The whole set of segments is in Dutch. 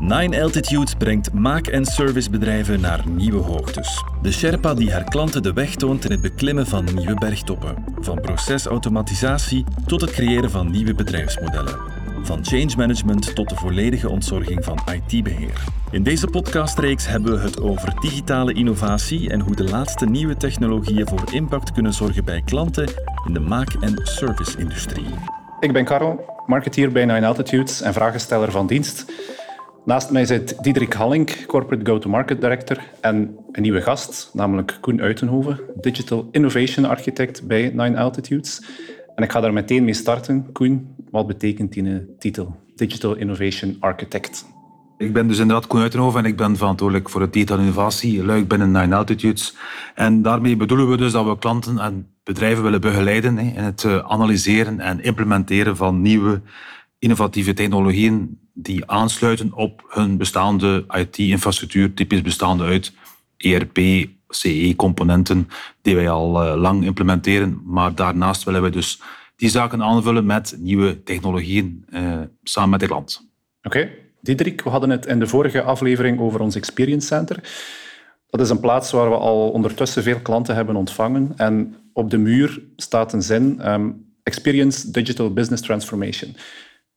Nine Altitudes brengt maak- en servicebedrijven naar nieuwe hoogtes. De Sherpa die haar klanten de weg toont in het beklimmen van nieuwe bergtoppen. Van procesautomatisatie tot het creëren van nieuwe bedrijfsmodellen. Van change management tot de volledige ontzorging van IT-beheer. In deze podcastreeks hebben we het over digitale innovatie en hoe de laatste nieuwe technologieën voor impact kunnen zorgen bij klanten in de maak- en service-industrie. Ik ben Karel, marketeer bij Nine Altitudes en vragensteller van dienst. Naast mij zit Diederik Hallink, Corporate Go-to-Market Director, en een nieuwe gast, namelijk Koen Uitenhoven, Digital Innovation Architect bij Nine Altitudes. En ik ga daar meteen mee starten. Koen, wat betekent die titel? Digital Innovation Architect. Ik ben dus inderdaad Koen Uitenhoven en ik ben verantwoordelijk voor het digital innovatie luik binnen Nine Altitudes. En daarmee bedoelen we dus dat we klanten en bedrijven willen begeleiden in het eh, analyseren en implementeren van nieuwe innovatieve technologieën die aansluiten op hun bestaande IT-infrastructuur, typisch bestaande uit ERP, CE-componenten, die wij al eh, lang implementeren. Maar daarnaast willen we dus die zaken aanvullen met nieuwe technologieën uh, samen met de klant. Oké. Diederik, we hadden het in de vorige aflevering over ons Experience Center. Dat is een plaats waar we al ondertussen veel klanten hebben ontvangen. En op de muur staat een zin, um, Experience Digital Business Transformation.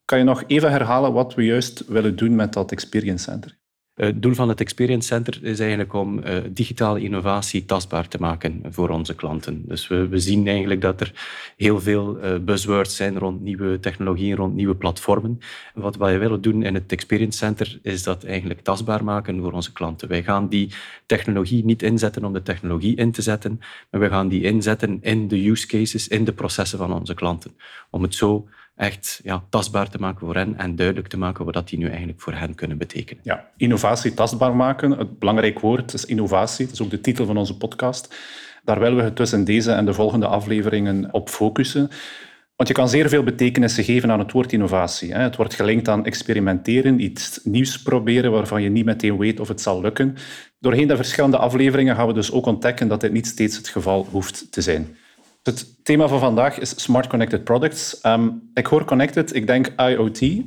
Kan je nog even herhalen wat we juist willen doen met dat Experience Center? Het doel van het Experience Center is eigenlijk om uh, digitale innovatie tastbaar te maken voor onze klanten. Dus we, we zien eigenlijk dat er heel veel uh, buzzwords zijn rond nieuwe technologieën, rond nieuwe platformen. Wat wij willen doen in het Experience Center is dat eigenlijk tastbaar maken voor onze klanten. Wij gaan die technologie niet inzetten om de technologie in te zetten, maar we gaan die inzetten in de use cases, in de processen van onze klanten. Om het zo echt ja, tastbaar te maken voor hen en duidelijk te maken wat die nu eigenlijk voor hen kunnen betekenen. Ja, innovatie tastbaar maken. Het belangrijk woord is innovatie. Dat is ook de titel van onze podcast. Daar willen we het in deze en de volgende afleveringen op focussen. Want je kan zeer veel betekenissen geven aan het woord innovatie. Het wordt gelinkt aan experimenteren, iets nieuws proberen waarvan je niet meteen weet of het zal lukken. Doorheen de verschillende afleveringen gaan we dus ook ontdekken dat dit niet steeds het geval hoeft te zijn. Het thema van vandaag is Smart Connected Products. Um, ik hoor Connected, ik denk IoT.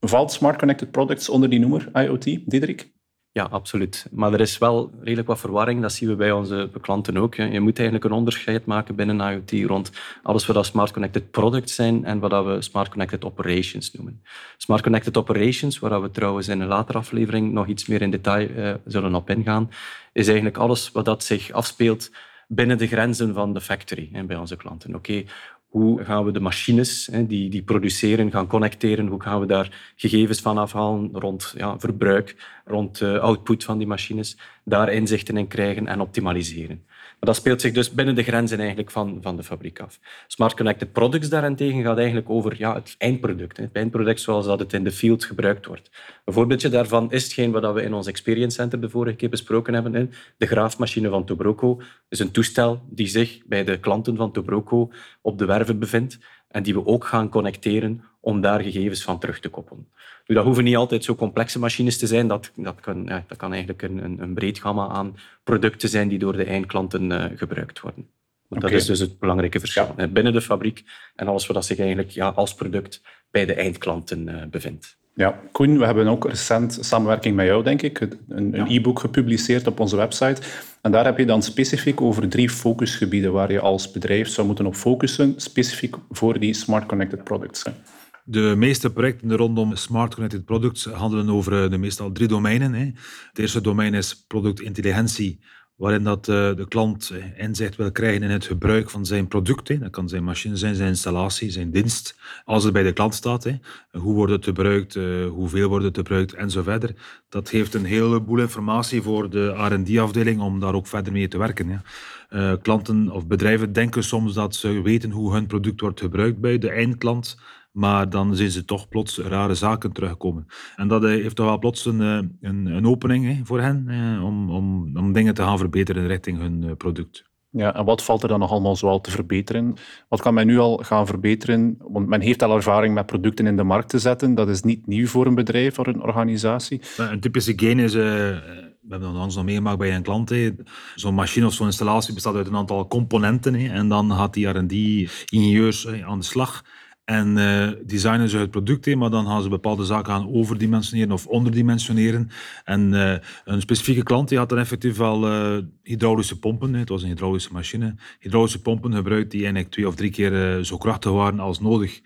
Valt Smart Connected Products onder die noemer IoT, Diederik? Ja, absoluut. Maar er is wel redelijk wat verwarring. Dat zien we bij onze klanten ook. Je moet eigenlijk een onderscheid maken binnen IoT rond alles wat Smart Connected Products zijn en wat we Smart Connected Operations noemen. Smart Connected Operations, waar we trouwens in een latere aflevering nog iets meer in detail uh, zullen op ingaan, is eigenlijk alles wat dat zich afspeelt binnen de grenzen van de factory hè, bij onze klanten. Oké, hoe gaan we de machines hè, die, die produceren gaan connecteren? Hoe gaan we daar gegevens van afhalen rond ja, verbruik, rond uh, output van die machines? Daar inzichten in krijgen en optimaliseren. Maar dat speelt zich dus binnen de grenzen eigenlijk van, van de fabriek af. Smart Connected Products daarentegen gaat eigenlijk over ja, het eindproduct. Het eindproduct zoals dat het in de field gebruikt wordt. Een voorbeeldje daarvan is hetgeen wat we in ons Experience Center de vorige keer besproken hebben. De graafmachine van Tobroco is een toestel die zich bij de klanten van Tobroco op de werven bevindt en die we ook gaan connecteren om daar gegevens van terug te koppelen. Nu, dat hoeven niet altijd zo complexe machines te zijn. Dat, dat, kan, ja, dat kan eigenlijk een, een, breed gamma aan producten zijn die door de eindklanten uh, gebruikt worden. Dat is dus het belangrijke verschil. Ja. Binnen de fabriek en alles wat zich eigenlijk ja, als product bij de eindklanten uh, bevindt. Ja, Koen, we hebben ook recent samenwerking met jou, denk ik, een, een e-book gepubliceerd op onze website. En daar heb je dan specifiek over drie focusgebieden waar je als bedrijf zou moeten op focussen, specifiek voor die smart connected products. De meeste projecten rondom Smart Connected Products handelen over de meestal drie domeinen. Het eerste domein is productintelligentie, waarin dat eh, de klant eh, inzicht wil krijgen in het gebruik van zijn product. Dat kan zijn machine zijn, zijn installatie, zijn dienst, als het bij de klant staat. Hoe wordt het gebruikt, eh, hoeveel wordt het gebruikt en zo verder. Dat geeft een heleboel informatie voor de R&D-afdeling om daar ook verder mee te werken. Klanten of bedrijven denken soms dat ze weten hoe hun product wordt gebruikt bij de eindklant, maar dan zien ze toch plots rare zaken terugkomen. En dat heeft toch wel plots een, eh, een, een opening voor hen om, om, om dingen te gaan verbeteren richting hun eh, product. Ja, en wat valt er dan nog allemaal zoal te verbeteren? Wat kan men nu al gaan verbeteren? Want men heeft al ervaring met producten in de markt te zetten. Dat is niet nieuw voor een bedrijf, voor een organisatie. Een typische gain is... Uh, we hebben dat ons nog meegemaakt bij een klant. Zo'n machine of zo'n installatie bestaat uit een aantal componenten. En dan gaat die R&D-ingenieurs aan de slag en uh, designen ze het product, maar dan gaan ze bepaalde zaken gaan overdimensioneren of onderdimensioneren. En uh, een specifieke klant die had dan effectief al uh, hydraulische pompen. Het was een hydraulische machine. Hydraulische pompen gebruikt die eigenlijk twee of drie keer zo krachtig waren als nodig.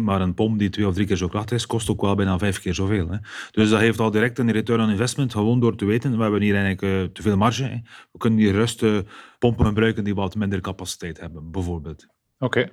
Maar een pomp die twee of drie keer zo krachtig is, kost ook wel bijna vijf keer zoveel. Hè. Dus dat heeft al direct een return on investment, gewoon door te weten, we hebben hier eigenlijk te veel marge. We kunnen hier rust pompen gebruiken die wat minder capaciteit hebben, bijvoorbeeld. Oké.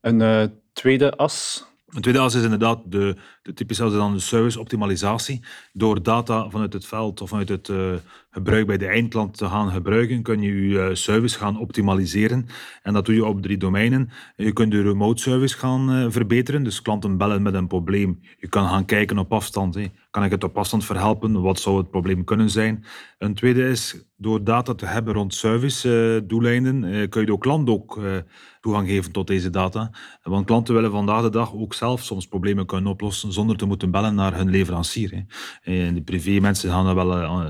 Een uh, tweede as een tweede as is inderdaad de, de typische dan de service optimalisatie. Door data vanuit het veld of vanuit het uh, gebruik bij de eindklant te gaan gebruiken, kun je je uh, service gaan optimaliseren. En dat doe je op drie domeinen. Je kunt de remote service gaan uh, verbeteren, dus klanten bellen met een probleem. Je kan gaan kijken op afstand. Hè. Kan ik het op afstand verhelpen? Wat zou het probleem kunnen zijn? Een tweede is, door data te hebben rond service-doeleinden, kun je de klant ook toegang geven tot deze data. Want klanten willen vandaag de dag ook zelf soms problemen kunnen oplossen zonder te moeten bellen naar hun leverancier. En de privé mensen gaan dat wel uh,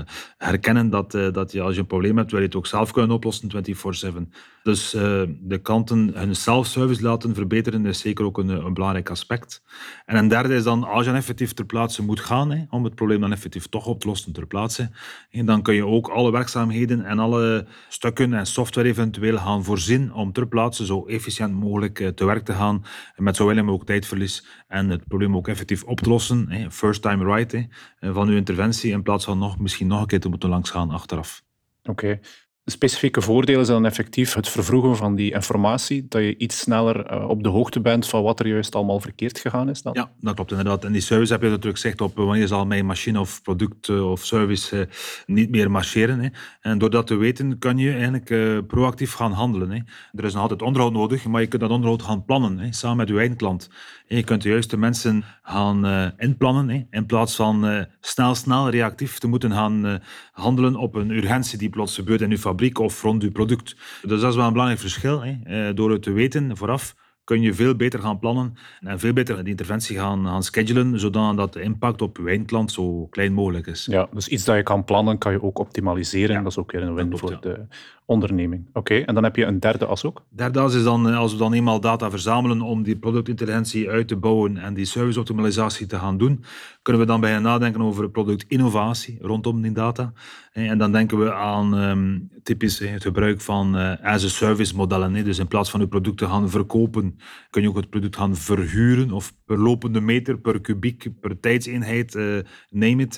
dat, uh, dat je als je een probleem hebt, wil je het ook zelf kunnen oplossen 24-7. Dus uh, de klanten hun self-service laten verbeteren is zeker ook een, een, belangrijk aspect. En een derde is dan, als je effectief ter plaatse moet gaan, hè, om het probleem dan effectief toch op te lossen ter plaatse, en dan kun je ook alle werkzaamheden en alle stukken en software eventueel gaan voorzien om ter plaatse zo efficiënt mogelijk te werk te gaan, met zo weinig mogelijk tijdverlies en het probleem ook effectief op te lossen. Hè, first time right van uw interventie, in plaats van nog, misschien nog een keer te moeten langsgaan achteraf. Oké. Specifieke voordelen zijn dan effectief het vervroegen van die informatie, dat je iets sneller uh, op de hoogte bent van wat er juist allemaal verkeerd gegaan is dan? Ja, dat klopt inderdaad. En die service heb je natuurlijk gezegd op wanneer zal mijn machine of product uh, of service niet meer marcheren. Hè. En door dat te weten kan je eigenlijk proactief gaan handelen. Hè. Er is nog altijd onderhoud nodig, maar je kunt dat onderhoud gaan plannen, hè, samen met je eindklant. En je kunt de juiste mensen gaan inplannen, hè, in plaats van snel, snel reactief te moeten gaan handelen op een urgentie die plots gebeurt in uw fabriek of rond uw product. Dus dat is wel een belangrijk verschil. Hè. Eh, door het te weten vooraf kun je veel beter gaan plannen en veel beter de interventie gaan, gaan schedulen, zodat de impact op je eindklant zo klein mogelijk is. Ja, dus iets dat je kan plannen, kan je ook optimaliseren. En dat is ook weer een win voor de onderneming. Oké, en dan heb je een derde as ook? Derde as is dan, eh, als we dan eenmaal data verzamelen om die productintelligentie uit te bouwen en die serviceoptimalisatie te gaan doen, kunnen we dan bijna nadenken over productinnovatie rondom die data. En dan denken we aan um, typisch het gebruik van uh, as-a-service modellen. Dus in plaats van uw product te gaan verkopen, kun je ook het product gaan verhuren of per lopende meter, per kubiek, per tijdseenheid, uh, neem het,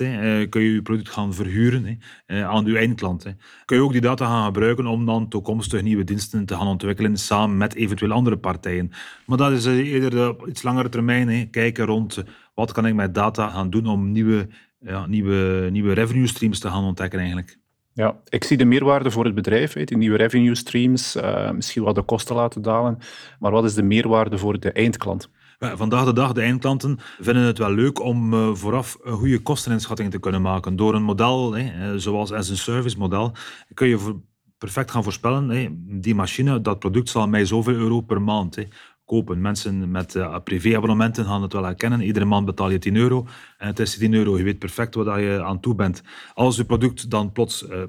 kun je je product gaan verhuren aan uw eindklant. Kun je ook die data gaan gebruiken om dan toekomstig nieuwe diensten te gaan ontwikkelen samen met eventueel andere partijen. Maar dat is eerder op iets langere termijn, kijken rond wat kan ik met data gaan doen om nieuwe ja, nieuwe, nieuwe revenue streams te gaan ontdekken eigenlijk. Ja, ik zie de meerwaarde voor het bedrijf, die nieuwe revenue streams, uh, misschien wat de kosten laten dalen, maar wat is de meerwaarde voor de eindklant? Vandaag de dag, de eindklanten vinden het wel leuk om vooraf een goede kosteninschatting te kunnen maken. Door een model, hè, eh, zoals as een service model, kun je perfect gaan voorspellen, hè, die machine, dat product zal mij zoveel euro per maand kopen. Mensen met uh, privéabonnementen gaan het wel herkennen. Iedere maand betaal je 10 euro en het is 10 euro. Je weet perfect wat je aan toe bent. Als je product dan plots uh,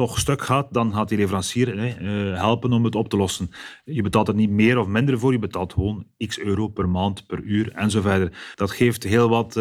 toch stuk gaat, dan gaat die leverancier uh, helpen om het op te lossen. Je betaalt er niet meer of minder voor, je betaalt gewoon x euro per maand, per uur en zo verder. Dat geeft heel wat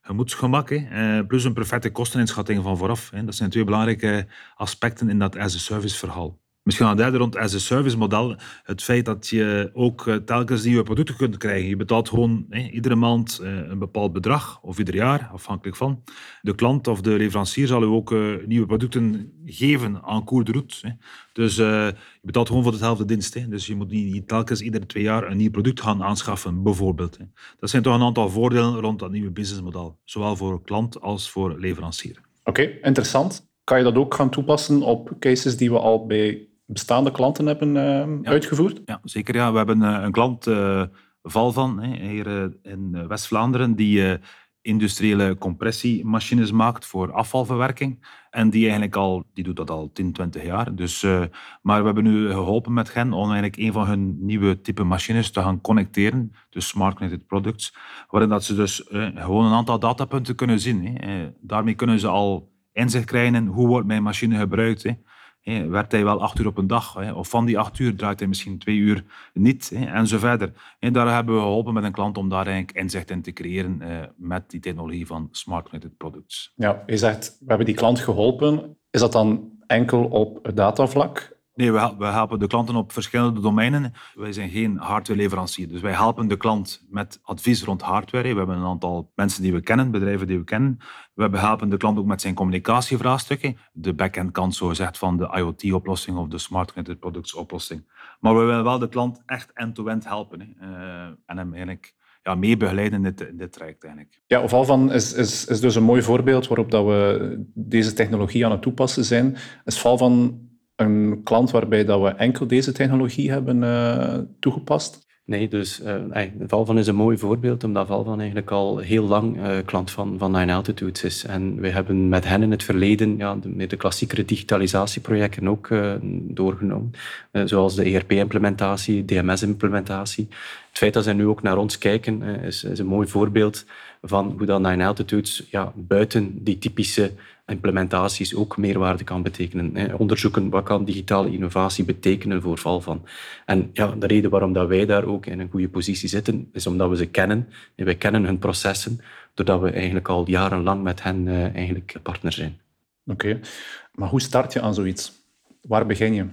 gemoedsgemak, hè. plus een perfecte kosteninschatting van vooraf. Hè. Dat zijn twee belangrijke aspecten in dat as-a-service verhaal. Misschien een derde rond as a service model. Het feit dat je ook eh, telkens nieuwe producten kunt krijgen. Je betaalt gewoon iedere maand eh, een bepaald bedrag, of ieder jaar, afhankelijk van. De klant of de leverancier zal u ook eh, nieuwe producten geven aan cours de route. Dus je betaalt gewoon voor dezelfde dienst. Dus je moet niet telkens iedere twee jaar een nieuw product gaan aanschaffen, bijvoorbeeld. Dat zijn toch een aantal voordelen rond dat nieuwe businessmodel. Zowel voor klant als voor leverancier. Oké, interessant. Kan je dat ook gaan toepassen op cases die we al bij bestaande klanten hebben uh, uitgevoerd? Ja, zeker. Ja. We hebben uh, een klant, Valvan, hè, hier in West-Vlaanderen, die industriële compressiemachines maakt voor afvalverwerking. En die eigenlijk al, die doet dat al 10, 20 jaar. Dus, maar we hebben nu geholpen met hen om eigenlijk een van hun nieuwe type machines te gaan connecteren. Dus Smart Connected Products. Waarin dat ze dus gewoon een aantal datapunten kunnen zien. Hè. daarmee kunnen ze al inzicht krijgen in hoe wordt mijn machine gebruikt. Hè Hè, werkt hij wel acht uur op een dag? Hè, of van die acht uur draait hij misschien twee uur niet? Hè, en zo verder. En daar hebben we geholpen met een klant om daar eigenlijk inzicht in te creëren eh, met die technologie van Smart Connected Products. Ja, je zegt, we hebben die klant geholpen. Is dat dan enkel op het datavlak? Nee, we, we helpen de klanten op verschillende domeinen. Wij zijn geen hardwareleverancier. Dus wij helpen de klant met advies rond hardware. We hebben een aantal mensen die we kennen, bedrijven die we kennen. We helpen de klant ook met zijn communicatievraagstukken. De backend kant, zo gezegd, van de IoT-oplossing of de Smart Connected Products oplossing. Maar we willen wel de klant echt end-to-end helpen. Hè. Uh, en hem eigenlijk ja, mee begeleiden in dit, in dit traject eigenlijk. Ja, Valvan is, is, is dus een mooi voorbeeld waarop dat we deze technologie aan het toepassen zijn. Is Valvan een klant waarbij dat we enkel deze technologie hebben uh, toegepast? Nee, dus uh, Valvan is een mooi voorbeeld, omdat Valvan eigenlijk al heel lang uh, klant van, van Nine Altitudes is. En we hebben met hen in het verleden ja, de, de klassiekere digitalisatieprojecten ook uh, doorgenomen. zoals de ERP-implementatie, DMS-implementatie. Het feit dat zij nu ook naar ons kijken, is, is een mooi voorbeeld van hoe dat Nine Altitudes ja, buiten die typische implementaties ook meerwaarde kan betekenen. Onderzoeken wat kan digitale innovatie betekenen voor Valvan. En ja, de reden waarom dat wij daar ook in een goede positie zitten, is omdat we ze kennen. En wij kennen hun processen, doordat we eigenlijk al jarenlang met hen uh, eigenlijk partner zijn. Oké, maar hoe start je aan zoiets? Waar begin je?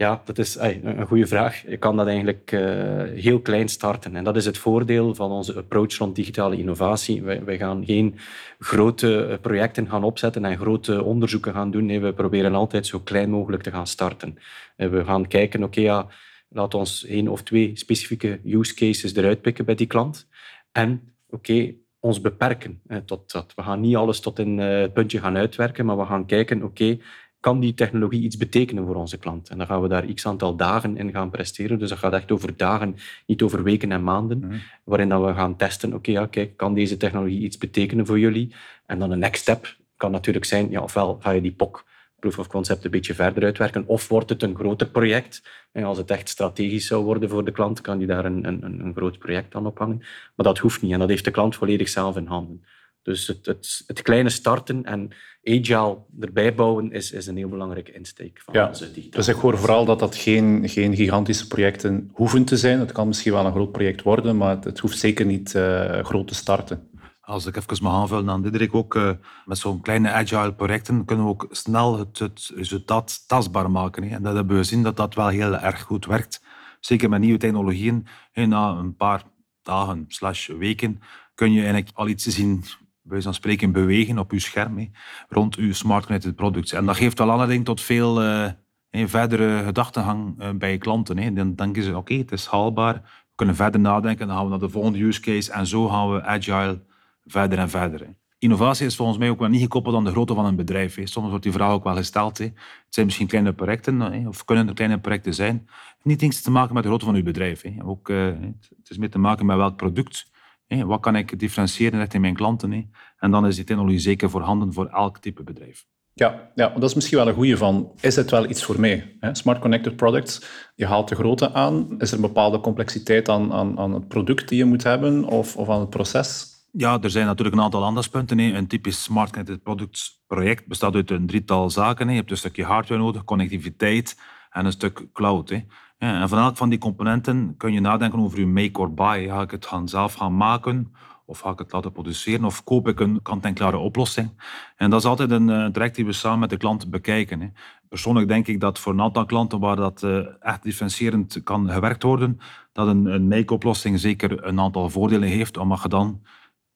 Ja, dat is een goede vraag. Je kan dat eigenlijk uh, heel klein starten. En dat is het voordeel van onze approach rond digitale innovatie. Wij, wij gaan geen grote eh, projecten gaan opzetten en grote onderzoeken gaan doen. Nee, we proberen altijd zo klein mogelijk te gaan starten. En we gaan kijken, oké, ja, laat ons één of twee specifieke use cases eruit pikken bij die klant. En oké, ons beperken tot dat. We gaan niet alles tot in uh, het puntje gaan uitwerken, maar we gaan kijken, oké, kan die technologie iets betekenen voor onze klant? En dan gaan we daar x aantal dagen in gaan presteren. Dus dat gaat echt over dagen, niet over weken en maanden, mhm. waarin dan we gaan testen, oké, ja, kijk, kan deze technologie iets betekenen voor jullie? En dan een next step kan natuurlijk zijn, ja, ofwel ga je die POC, proof of concept, een beetje verder uitwerken, of wordt het een groter project. En als het echt strategisch zou worden voor de klant, kan die daar een, een, een groot project aan ophangen. Maar dat hoeft niet en dat heeft de klant volledig zelf in handen. Dus het, het, het, kleine starten en agile erbij bouwen is, is een heel belangrijke insteek van ja, onze digitale. Dus ik hoor vooral dat dat geen, geen gigantische projecten hoeven te zijn. Het kan misschien wel een groot project worden, maar het, het hoeft zeker niet uh, groot te starten. Als ik even mag aanvullen dan Diederik, ook uh, met zo'n kleine agile projecten kunnen we ook snel het, het resultaat tastbaar maken. Hè. En dat hebben we gezien dat dat wel heel erg goed werkt. Zeker met nieuwe technologieën. En na een paar dagen slash weken kun je eigenlijk al iets zien bij van spreken bewegen op uw scherm rond uw smart connected products. En dat geeft wel aanleiding tot veel uh, verdere gedachtengang uh, bij je klanten. Hè. Dan denken ze, oké, het is haalbaar, we kunnen verder nadenken, dan gaan we naar de volgende use case en zo gaan we agile verder en verder. Innovatie is volgens mij ook wel niet gekoppeld aan de grootte van een bedrijf. Hè. Soms wordt die vraag ook wel gesteld. Hè. Het zijn misschien kleine projecten, hè, of kunnen er kleine projecten zijn. Niet iets te maken met de grootte van uw bedrijf. Ook, het is meer te maken met welk product wat kan ik differentiëren richting mijn klanten? En dan is die technologie zeker voorhanden voor elk type bedrijf. Ja, ja, dat is misschien wel een goede van, is het wel iets voor mij? Smart Connected Products, je haalt de grootte aan. Is er een bepaalde complexiteit aan, aan, aan het product die je moet hebben of, of aan het proces? Ja, er zijn natuurlijk een aantal aandachtspunten. Een typisch Smart Connected Products project bestaat uit een drietal zaken. Je hebt een stukje hardware nodig, connectiviteit en een stuk cloud. En van elk van die componenten kun je nadenken over je make or buy. Ga ik het gaan zelf gaan maken of ga ik het laten produceren of koop ik een kant-en-klare oplossing? En dat is altijd een, een traject die we samen met de klant bekijken. Hè. Persoonlijk denk ik dat voor een aantal klanten waar dat uh, echt differentiërend kan gewerkt worden, dat een, een make-oplossing zeker een aantal voordelen heeft, omdat je dan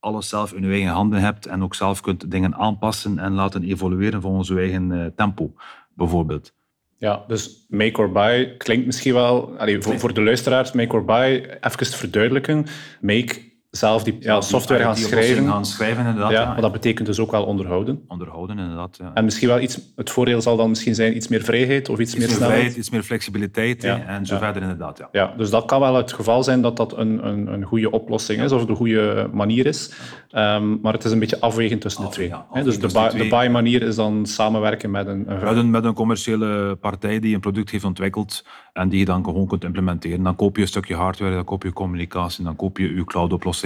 alles zelf in je eigen handen hebt en ook zelf kunt dingen aanpassen en laten evolueren volgens je eigen uh, tempo, bijvoorbeeld. Ja, dus make or buy klinkt misschien wel, allee, voor, voor de luisteraars, make or buy, even te verduidelijken. Make zelf die ja, software gaan schrijven. gaan schrijven, inderdaad. Ja, maar dat betekent dus ook wel onderhouden. Onderhouden, inderdaad. Ja. En misschien wel iets, het voordeel zal dan misschien zijn iets meer vrijheid of iets, meer, meer snelheid. Vrijheid, iets meer flexibiliteit ja. en zo verder, inderdaad. Ja. ja, dus dat kan wel het geval zijn dat dat een, een, een goede oplossing is of de goede manier is. Um, maar het is een beetje afwegen tussen de twee. dus de, buy, de buy-manier is dan samenwerken met een, een... Met, een, met een commerciële partij die een product heeft ontwikkeld en die je dan gewoon kunt implementeren. Dan koop je een stukje hardware, dan koop je communicatie, dan koop je je cloud-oplossing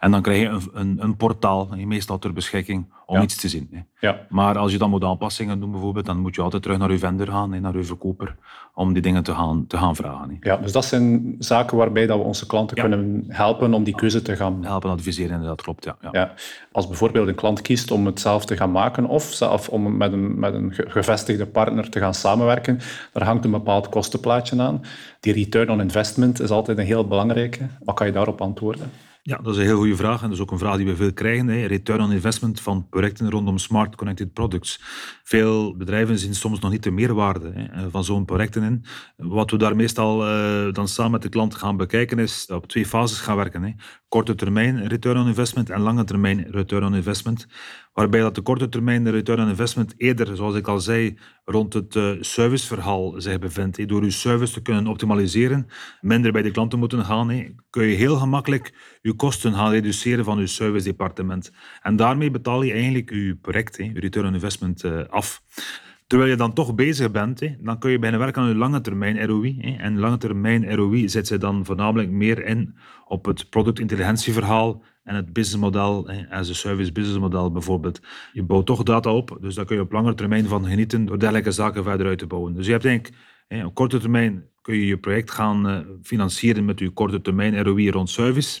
En dan krijg je een, een, een portaal, meestal ter beschikking, om iets te zien. Hè. Ja. Maar als je dan moet aanpassingen doen bijvoorbeeld, dan moet je altijd terug naar je vendor gaan, hè, naar je verkoper, om die dingen te gaan, te gaan vragen. Hè. Ja, dus dat zijn zaken waarbij dat we onze klanten kunnen helpen om die keuze te gaan Helpen adviseren, dat klopt. Ja, ja. Ja. Als bijvoorbeeld een klant kiest om het zelf te gaan maken of zelf om met een, met een gevestigde partner te gaan samenwerken, daar hangt een bepaald kostenplaatje aan. Die return on investment is altijd een heel belangrijke. Wat kan je daarop antwoorden? Ja, dat is een heel goede vraag. En dat is ook een vraag die we veel krijgen. Hè. Return on investment van projecten rondom smart connected products. Veel bedrijven zien soms nog niet de meerwaarde hè, van zo'n projecten in. Wat we daar meestal uh, dan samen met de klant gaan bekijken is op twee fases gaan werken. Hè. Korte termijn return on investment en lange termijn return on investment. Waarbij dat de korte termijn return on investment eerder, zoals ik al zei, rond het uh, serviceverhaal zich bevindt. Door uw service te kunnen optimaliseren, minder bij de klanten moeten gaan, kun je heel gemakkelijk je kosten gaan reduceren van uw servicedepartement. En daarmee betaal je eigenlijk je project, je return on investment, uh, af. Terwijl je dan toch bezig bent, dan kun je bijna werken aan je lange termijn ROI. En lange termijn ROI zet ze dan voornamelijk meer in op het productintelligentieverhaal en het businessmodel, as a service businessmodel bijvoorbeeld. Je bouwt toch data op, dus daar kun je op lange termijn van genieten door dergelijke zaken verder uit te bouwen. Dus je hebt eigenlijk op korte termijn kun je je project gaan eh, financieren met je korte termijn ROI rond service.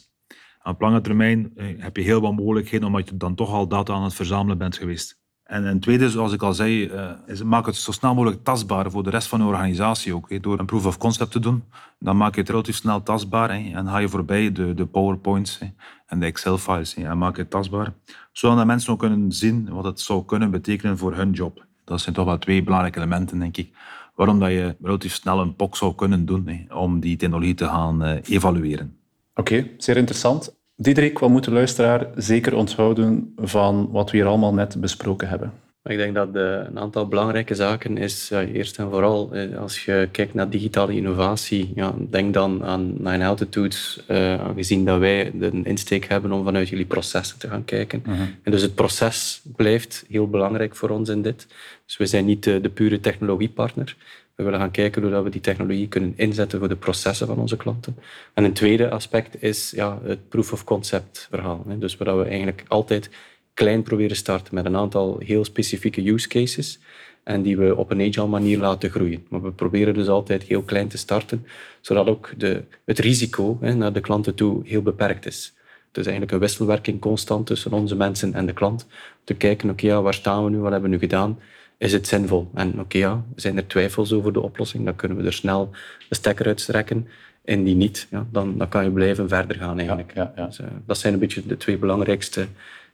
Op lange termijn eh, heb je heel wat mogelijkheden omdat je dan toch al data aan het verzamelen bent geweest. En een tweede, zoals ik al zei, uh, is maak het zo snel mogelijk tastbaar voor de rest van de organisatie ook. Door een proof of concept te doen, dan maak je het relatief snel tastbaar en ga je voorbij de, de PowerPoints en de Excel-files en maak je het tastbaar. Zodat mensen ook kunnen zien wat het zou kunnen betekenen voor hun job. Dat zijn toch wel twee belangrijke elementen, denk ik. Waarom dat je relatief snel een POC zou kunnen doen om die technologie te gaan uh, evalueren. Oké, zeer interessant. Diederik, wat moet de luisteraar zeker onthouden van wat we hier allemaal net besproken hebben? Ik denk dat de, een aantal belangrijke zaken is, ja, eerst en vooral, eh, als je kijkt naar digitale innovatie, ja, denk dan aan Nine Altitudes, uh, aangezien dat wij een insteek hebben om vanuit jullie processen te gaan kijken. Mhm. En dus het proces blijft heel belangrijk voor ons in dit. Dus we zijn niet de, de pure technologiepartner, we willen gaan kijken hoe we die technologie kunnen inzetten voor de processen van onze klanten. En een tweede aspect is ja, het proof of concept verhaal. Dus waar we eigenlijk altijd klein proberen starten met een aantal heel specifieke use cases en die we op een agile manier laten groeien. Maar we proberen dus altijd heel klein te starten, zodat ook de, het risico hè, naar de klanten toe heel beperkt is. Het is eigenlijk een wisselwerking constant tussen onze mensen en de klant. Te kijken, oké, waar staan we nu, wat hebben we nu gedaan? Is het zinvol? En oké, ja, zijn er twijfels over de oplossing, dan kunnen we er snel de stekker uitstrekken. En die niet, ja, dan, dan kan je blijven verder gaan eigenlijk. Ja, ja, dus, uh, dat zijn een beetje de twee belangrijkste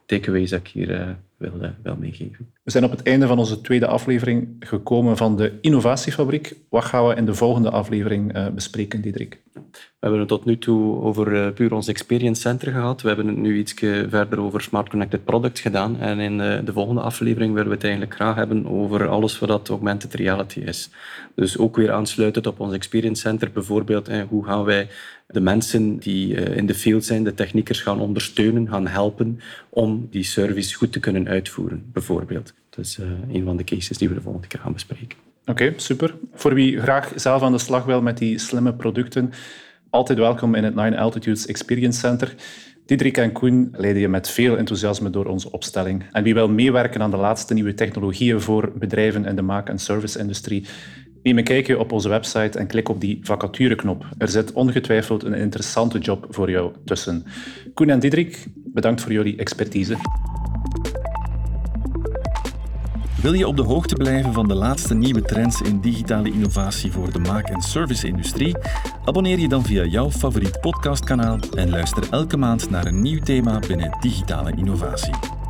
takeaways dat ik hier wil, uh, wil meegeven. We zijn op het einde van onze tweede aflevering gekomen van de Innovatiefabriek. Wat gaan we in de volgende aflevering uh, bespreken, Diederik? We hebben het tot nu toe over puur ons Experience Center gehad. We hebben het nu iets verder over Smart Connected Products gedaan. En in de volgende aflevering willen we het eigenlijk graag hebben over alles wat augmented reality is. Dus ook weer aansluitend op ons Experience Center. Bijvoorbeeld, hoe gaan wij de mensen die in de field zijn, de techniekers gaan ondersteunen, gaan helpen om die service goed te kunnen uitvoeren, bijvoorbeeld. Dat is uh, een van de cases die we de volgende keer gaan bespreken. Oké, super. Voor wie graag zelf aan de slag wil met die slimme producten, altijd welkom in het Nine Altitudes Experience Center. Diederik en Koen leiden je met veel enthousiasme door onze opstelling. En wie wil meewerken aan de laatste nieuwe technologieën voor bedrijven in de maak- en service-industrie, neem een kijkje op onze website en klik op die vacatureknop. Er zit ongetwijfeld een interessante job voor jou tussen. Koen en Diederik, bedankt voor jullie expertise. Wil je op de hoogte blijven van de laatste nieuwe trends in digitale innovatie voor de maak- en service-industrie? Abonneer je dan via jouw favoriet podcastkanaal en luister elke maand naar een nieuw thema binnen digitale innovatie.